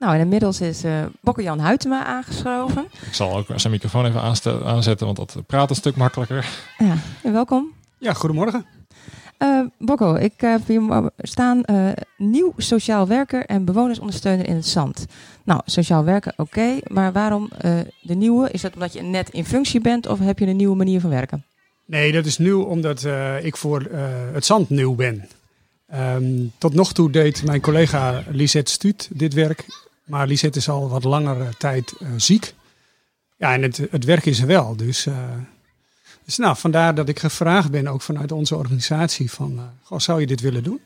Nou, en inmiddels is uh, Bokke-Jan Huytema aangeschoven. Ik zal ook zijn microfoon even aanzetten, want dat praat een stuk makkelijker. Ja, welkom. Ja, goedemorgen. Uh, Bokko, ik heb hier staan uh, nieuw sociaal werker en bewonersondersteuner in het zand. Nou, sociaal werken, oké, maar waarom de nieuwe? Is dat omdat je net in functie bent of heb je een nieuwe manier van werken? Nee, dat is nieuw omdat ik voor het zand nieuw ben. Um, tot nog toe deed mijn collega Lisette Stuut dit werk maar Lisette is al wat langere tijd uh, ziek. Ja, en het, het werk is er wel. Dus, uh, dus nou, vandaar dat ik gevraagd ben, ook vanuit onze organisatie, van uh, goh, zou je dit willen doen?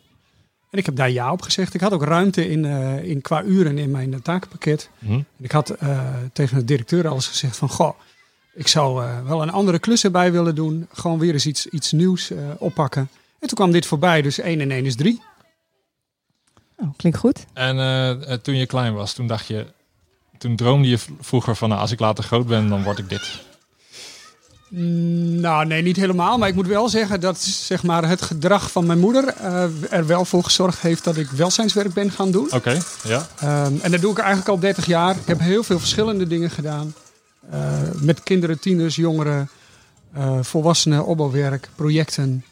En ik heb daar ja op gezegd. Ik had ook ruimte in, in qua uren in mijn takenpakket. Mm. ik had tegen de directeur alles gezegd van, goh, ik zou wel een andere klus erbij willen doen. Gewoon weer eens iets, iets nieuws oppakken. En toen kwam dit voorbij, dus 1 en 1 is 3. Oh, klinkt goed. En uh, toen je klein was, toen dacht je, toen droomde je vroeger van, nou, als ik later groot ben, dan word ik dit. Mm, nou, nee, niet helemaal. Maar ik moet wel zeggen dat zeg maar, het gedrag van mijn moeder uh, er wel voor gezorgd heeft dat ik welzijnswerk ben gaan doen. Oké, ja. Um, en dat doe ik eigenlijk al 30 jaar. Ik heb heel veel verschillende dingen gedaan. Uh, met kinderen, tieners, jongeren, uh, volwassenen, opbouwwerk, projecten.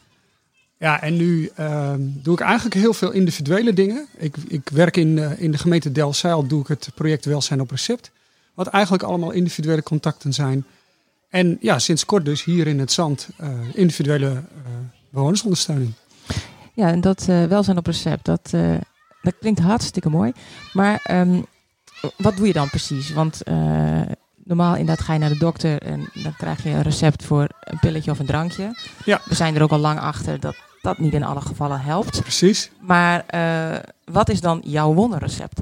Ja, en nu uh, doe ik eigenlijk heel veel individuele dingen. Ik, ik werk in, uh, in de gemeente Delfzijl, doe ik het project Welzijn op Recept. Wat eigenlijk allemaal individuele contacten zijn. En ja, sinds kort dus hier in het Zand uh, individuele bewonersondersteuning. Ja, en dat Welzijn op Recept, dat, dat klinkt hartstikke mooi. Maar um, wat doe je dan precies? Want normaal inderdaad ga je naar de dokter en dan krijg je een recept voor een pilletje of een drankje. Ja. We zijn er ook al lang achter dat dat niet in alle gevallen helpt. Precies. Maar uh, wat is dan jouw wonderrecept?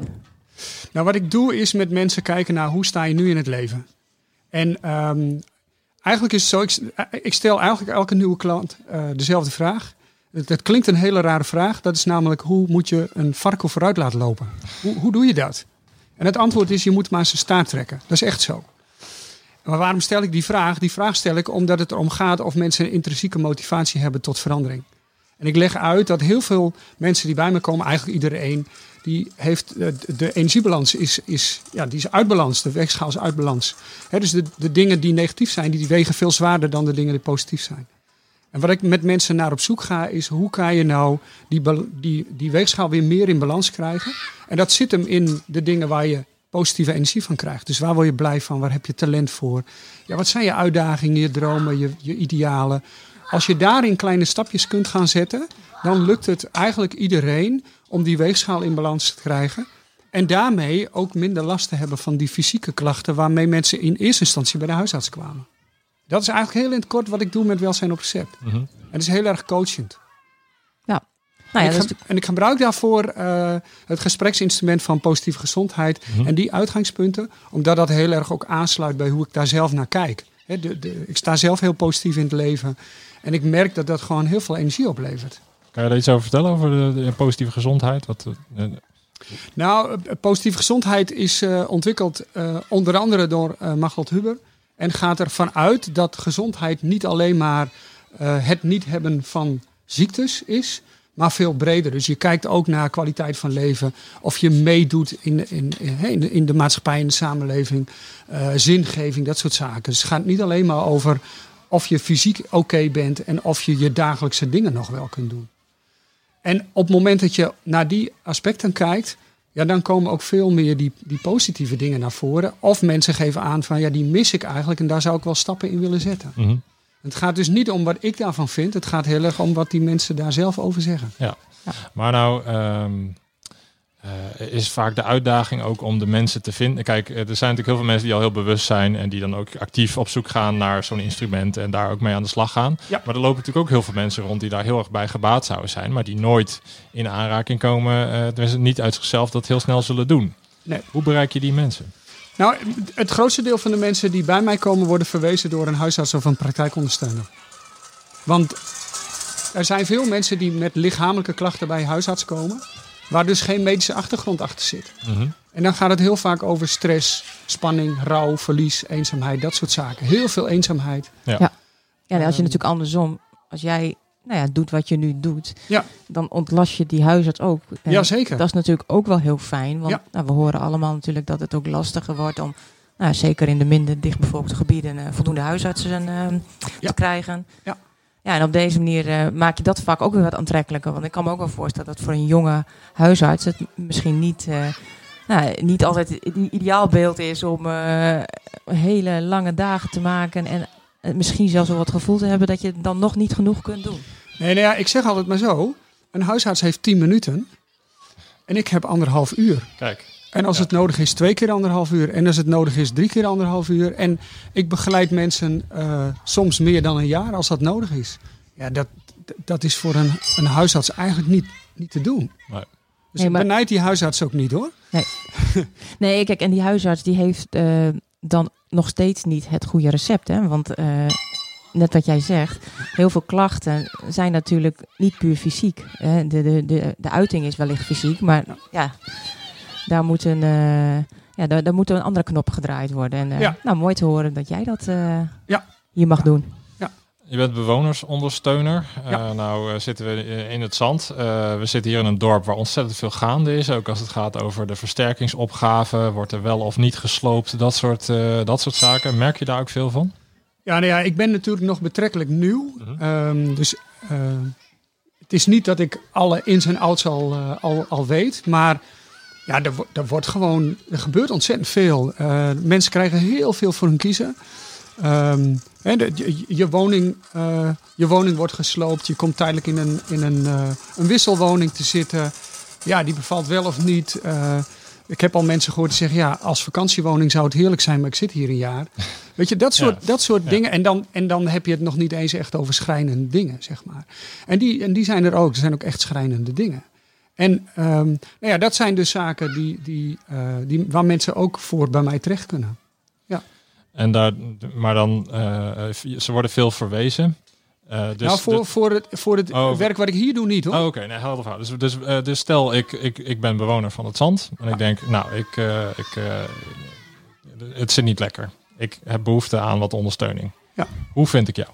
Nou, wat ik doe is met mensen kijken naar hoe sta je nu in het leven. En um, eigenlijk is het zo, ik, ik, stel eigenlijk elke nieuwe klant uh, dezelfde vraag. Het, klinkt een hele rare vraag. Dat is namelijk, hoe moet je een varken vooruit laten lopen? Hoe, hoe doe je dat? En het antwoord is, je moet maar zijn staart trekken. Dat is echt zo. Maar waarom stel ik die vraag? Die vraag stel ik omdat het erom gaat of mensen een intrinsieke motivatie hebben tot verandering. En ik leg uit dat heel veel mensen die bij me komen, eigenlijk iedereen, die heeft de, de energiebalans is, is, ja, die is uitbalans. De weegschaal is uitbalans. Dus de, de dingen die negatief zijn, die wegen veel zwaarder dan de dingen die positief zijn. En wat ik met mensen naar op zoek ga, is hoe kan je nou die, die, die weegschaal weer meer in balans krijgen? En dat zit hem in de dingen waar je positieve energie van krijgt. Dus waar word je blij van? Waar heb je talent voor? Ja, wat zijn je uitdagingen, je dromen, je, je idealen? Als je daarin kleine stapjes kunt gaan zetten, dan lukt het eigenlijk iedereen om die weegschaal in balans te krijgen. En daarmee ook minder last te hebben van die fysieke klachten waarmee mensen in eerste instantie bij de huisarts kwamen. Dat is eigenlijk heel in het kort wat ik doe met welzijn op recept. Mm En het is heel erg coachend. Ja. Nou ja, en, ik en, ik gebruik daarvoor uh, het gespreksinstrument van positieve gezondheid mhm. en die uitgangspunten, omdat dat heel erg ook aansluit bij hoe ik daar zelf naar kijk. De, de, ik sta zelf heel positief in het leven. En ik merk dat dat gewoon heel veel energie oplevert. Kan je daar iets over vertellen, over de, positieve gezondheid? Wat, uh, nou, eh, positieve gezondheid is uh, ontwikkeld uh, onder andere door uh, Maglot Huber. En gaat ervan uit dat gezondheid niet alleen maar het niet hebben van ziektes is, maar veel breder. Dus je kijkt ook naar kwaliteit van leven, of je meedoet in, in, in, in de maatschappij, in de samenleving, zingeving, dat soort zaken. Dus het gaat niet alleen maar over of je fysiek oké bent en of je je dagelijkse dingen nog wel kunt doen. En op het moment dat je naar die aspecten kijkt, ja, dan komen ook veel meer die, die positieve dingen naar voren. Of mensen geven aan van ja, die mis ik eigenlijk en daar zou ik wel stappen in willen zetten. Mhm. Het gaat dus niet om wat ik daarvan vind, het gaat heel erg om wat die mensen daar zelf over zeggen. Ja, maar nou. Ehm, uh, is vaak de uitdaging ook om de mensen te vinden. Kijk, er zijn natuurlijk heel veel mensen die al heel bewust zijn en die dan ook actief op zoek gaan naar zo'n instrument en daar ook mee aan de slag gaan. Ja. Maar er lopen natuurlijk ook heel veel mensen rond die daar heel erg bij gebaat zouden zijn, maar die nooit in aanraking komen, uh, dus niet uit zichzelf dat heel snel zullen doen. Nee. Hoe bereik je die mensen? Nou, het grootste deel van de mensen die bij mij komen worden verwezen door een huisarts of een praktijkondersteuner. Want er zijn veel mensen die met lichamelijke klachten bij huisarts komen waar dus geen medische achtergrond achter zit. Mhm. En dan gaat het heel vaak over stress, spanning, rouw, verlies, eenzaamheid, dat soort zaken. Heel veel eenzaamheid. Ja, ja. ja als je natuurlijk andersom, als jij nou ja, doet wat je nu doet, Ja. dan ontlast je die huisarts ook. En Jazeker. Dat is natuurlijk ook wel heel fijn, want Ja. nou, we horen allemaal natuurlijk dat het ook lastiger wordt om, nou, zeker in de minder dichtbevolkte gebieden, eh, voldoende huisartsen eh, Ja. te krijgen. Ja. Ja, en op deze manier eh, maak je dat vak ook weer wat aantrekkelijker. Want ik kan me ook wel voorstellen dat voor een jonge huisarts het misschien niet, nou, niet altijd het ideaalbeeld is om hele lange dagen te maken. En misschien zelfs wel wat gevoel te hebben dat je dan nog niet genoeg kunt doen. Nee, nou ja, ik zeg altijd maar zo. Een huisarts heeft 10 minuten. En ik heb anderhalf uur. Kijk, En als Ja. het nodig is, twee keer anderhalf uur. En als het nodig is, drie keer anderhalf uur. En ik begeleid mensen eh, soms meer dan een jaar als dat nodig is. Ja, dat, dat is voor een, een huisarts eigenlijk niet, niet te doen. Nee. Dus Nee, ik maar- benijd die huisarts ook niet hoor. Nee, kijk, en die huisarts die heeft eh, dan nog steeds niet het goede recept. Hè? Want eh, net wat jij zegt, heel veel klachten zijn natuurlijk niet puur fysiek. Hè? De, de, de, de uiting is wellicht fysiek, maar ja, daar moet een, eh, ja, daar, daar moet een andere knop gedraaid worden. En eh, Ja. nou, mooi te horen dat jij dat Ja. hier mag doen. Je bent bewonersondersteuner. Ja. Eh, nou eh, zitten we eh, in het zand. We zitten hier in een dorp waar ontzettend veel gaande is. Ook als het gaat over de versterkingsopgave. Wordt er wel of niet gesloopt? Dat soort, dat soort zaken. Merk je daar ook veel van? Ja, nou ja, ik ben natuurlijk nog betrekkelijk nieuw. Mhm. Ehm, dus het is niet dat ik alle ins en outs al, al, al weet. Maar ja, er, er wordt gewoon, er gebeurt ontzettend veel. Mensen krijgen heel veel voor hun kiezen. Ehm, hè, de- je, je, woning, eh, je woning wordt gesloopt. Je komt tijdelijk in een, in een, eh, een wisselwoning te zitten. Ja, die bevalt wel of niet. Eh, ik heb al mensen gehoord die zeggen: ja, als vakantiewoning zou het heerlijk zijn, maar ik zit hier een jaar. Weet je, dat soort, Ja. dat soort Ja. dingen. En dan, en dan heb je het nog niet eens echt over schrijnende dingen, zeg maar. En die, en die zijn er ook. Er zijn ook echt schrijnende dingen. En ehm, nou ja, dat zijn dus zaken die, die, die, waar mensen ook voor bij mij terecht kunnen. En daar, maar dan, eh, ze worden veel verwezen. Eh, dus nou, voor, voor het, voor het Oh, werk wat ik hier doe niet hoor. Oh, oké, nee, helder verhaal. Dus, dus, eh, dus stel, ik, ik, ik ben bewoner van het zand. En ik denk, nou, ik, ik, het zit niet lekker. Ik heb behoefte aan wat ondersteuning. Ja. Hoe vind ik jou?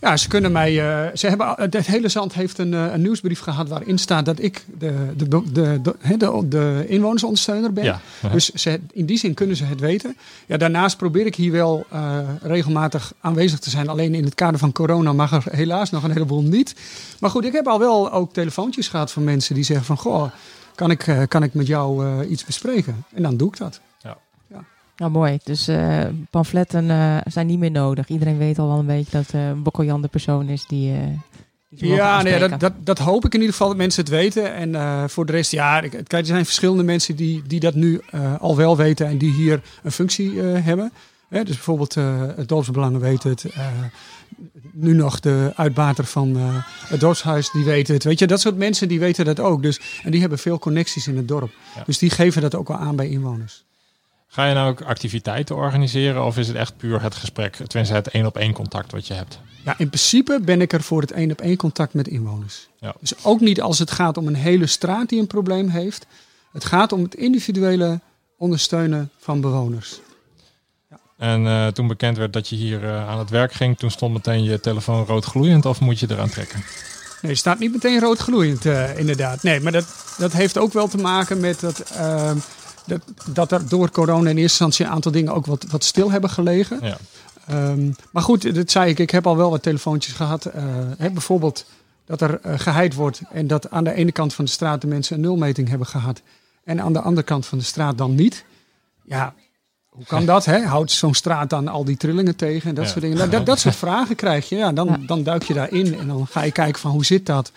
Ja, ze kunnen mij. eh, ze hebben, het hele zand heeft een, eh, een nieuwsbrief gehad waarin staat dat ik de, de, de, de, de, de inwonersondersteuner ben. Ja. Dus ze, in die zin kunnen ze het weten. Ja, daarnaast probeer ik hier wel eh, regelmatig aanwezig te zijn. Alleen in het kader van corona mag er helaas nog een heleboel niet. Maar goed, ik heb al wel ook telefoontjes gehad van mensen die zeggen van... Goh, kan ik, kan ik met jou iets bespreken? En dan doe ik dat. Nou, mooi. Dus eh, pamfletten eh, zijn niet meer nodig. Iedereen weet al wel een beetje dat eh Bokkel Jan de persoon is die... eh, Ja, nee, dat, dat, dat hoop ik in ieder geval dat mensen het weten. En eh, voor de rest, ja, ik- kijk, er zijn verschillende mensen die, die dat nu eh, al wel weten en die hier een functie eh, hebben. Hè, dus bijvoorbeeld eh, het dorpsbelangen weet het. eh, nu nog de uitbater van eh, het dorpshuis, die weet het. Weet je, dat soort mensen die weten dat ook. Dus, en die hebben veel connecties in het dorp. Ja. Dus die geven dat ook wel aan bij inwoners. Ga je nou ook activiteiten organiseren of is het echt puur het gesprek, tenminste het één op één contact wat je hebt? Ja, in principe ben ik er voor het één op één contact met inwoners. Ja. Dus ook niet als het gaat om een hele straat die een probleem heeft. Het gaat om het individuele ondersteunen van bewoners. En eh, toen bekend werd dat je hier eh, aan het werk ging, toen stond meteen je telefoon rood gloeiend of moet je eraan trekken? Nee, staat niet meteen rood gloeiend, eh, inderdaad. Nee, maar dat, dat heeft ook wel te maken met dat, ehm, dat, dat er door corona in eerste instantie een aantal dingen ook wat, wat stil hebben gelegen. Ja. Ehm, maar goed, dat zei ik. Ik heb al wel wat telefoontjes gehad. eh, hè, bijvoorbeeld dat er eh, geheid wordt en dat aan de ene kant van de straat de mensen een nulmeting hebben gehad. En aan de andere kant van de straat dan niet. Ja, hoe kan dat? Hè? Houdt zo'n straat dan al die trillingen tegen en dat Ja. soort dingen? Nou, dat, dat soort vragen krijg je. Ja, dan, Ja. dan duik je daarin en dan ga je kijken van hoe zit dat?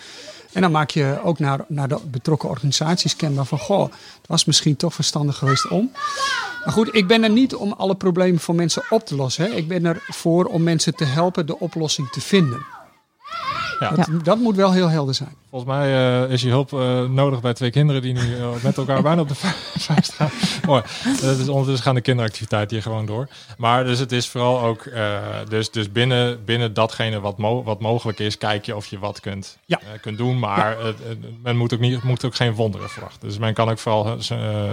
En dan maak je ook naar, naar de betrokken organisaties kenbaar van... goh, het was misschien toch verstandig geweest om. Maar goed, ik ben er niet om alle problemen voor mensen op te lossen. Hè. Ik ben er voor om mensen te helpen de oplossing te vinden. Ja. Dat, dat moet wel heel helder zijn. Volgens mij eh, is je hulp eh, nodig bij twee kinderen die nu eh, met elkaar bijna op de vuist staan. Mooi. Ondertussen gaan de kinderactiviteiten hier gewoon door. Maar dus het is vooral ook, dus, dus binnen, binnen datgene wat, mo- wat mogelijk is, kijk je of je wat kunt, Ja. kunt doen. Maar men moet ook, niet, moet ook geen wonderen verwachten. Dus men kan ook vooral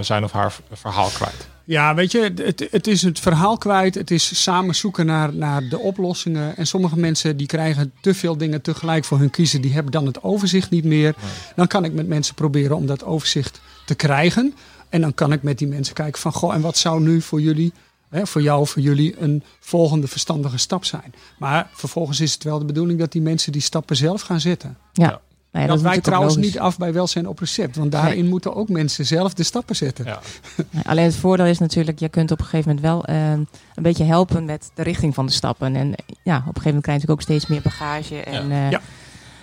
zijn of haar verhaal kwijt. Ja, weet je, het, het is het verhaal kwijt. Het is samen zoeken naar, naar de oplossingen. En sommige mensen die krijgen te veel dingen tegelijk voor hun kiezen. Die hebben dan het overzicht niet meer. Dan kan ik met mensen proberen om dat overzicht te krijgen. En dan kan ik met die mensen kijken van... Goh, en wat zou nu voor jullie, hè, voor jou, voor jullie... een volgende verstandige stap zijn? Maar vervolgens is het wel de bedoeling dat die mensen die stappen zelf gaan zetten. Ja. Ja. Nou ja, dat wij trouwens niet af bij welzijn op recept. Want daarin moeten ook mensen zelf de stappen zetten. Ja. Alleen het voordeel is natuurlijk, je kunt op een gegeven moment wel eh, een beetje helpen met de richting van de stappen. En eh, ja, op een gegeven moment krijg je natuurlijk ook steeds meer bagage. En eh, Ja.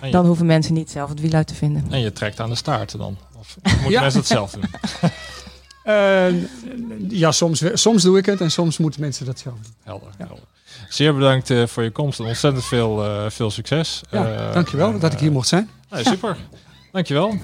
Je, dan hoeven mensen niet zelf het wiel uit te vinden. en je trekt aan de staart dan. Of moeten Ja. mensen het zelf doen? Eh, ja, soms, soms doe ik het en soms moeten mensen dat zelf doen. Helder, helder. Zeer bedankt eh, voor je komst en ontzettend veel, eh, veel succes. Ja, dankjewel dat ik hier mocht zijn. nee, super. Dankjewel.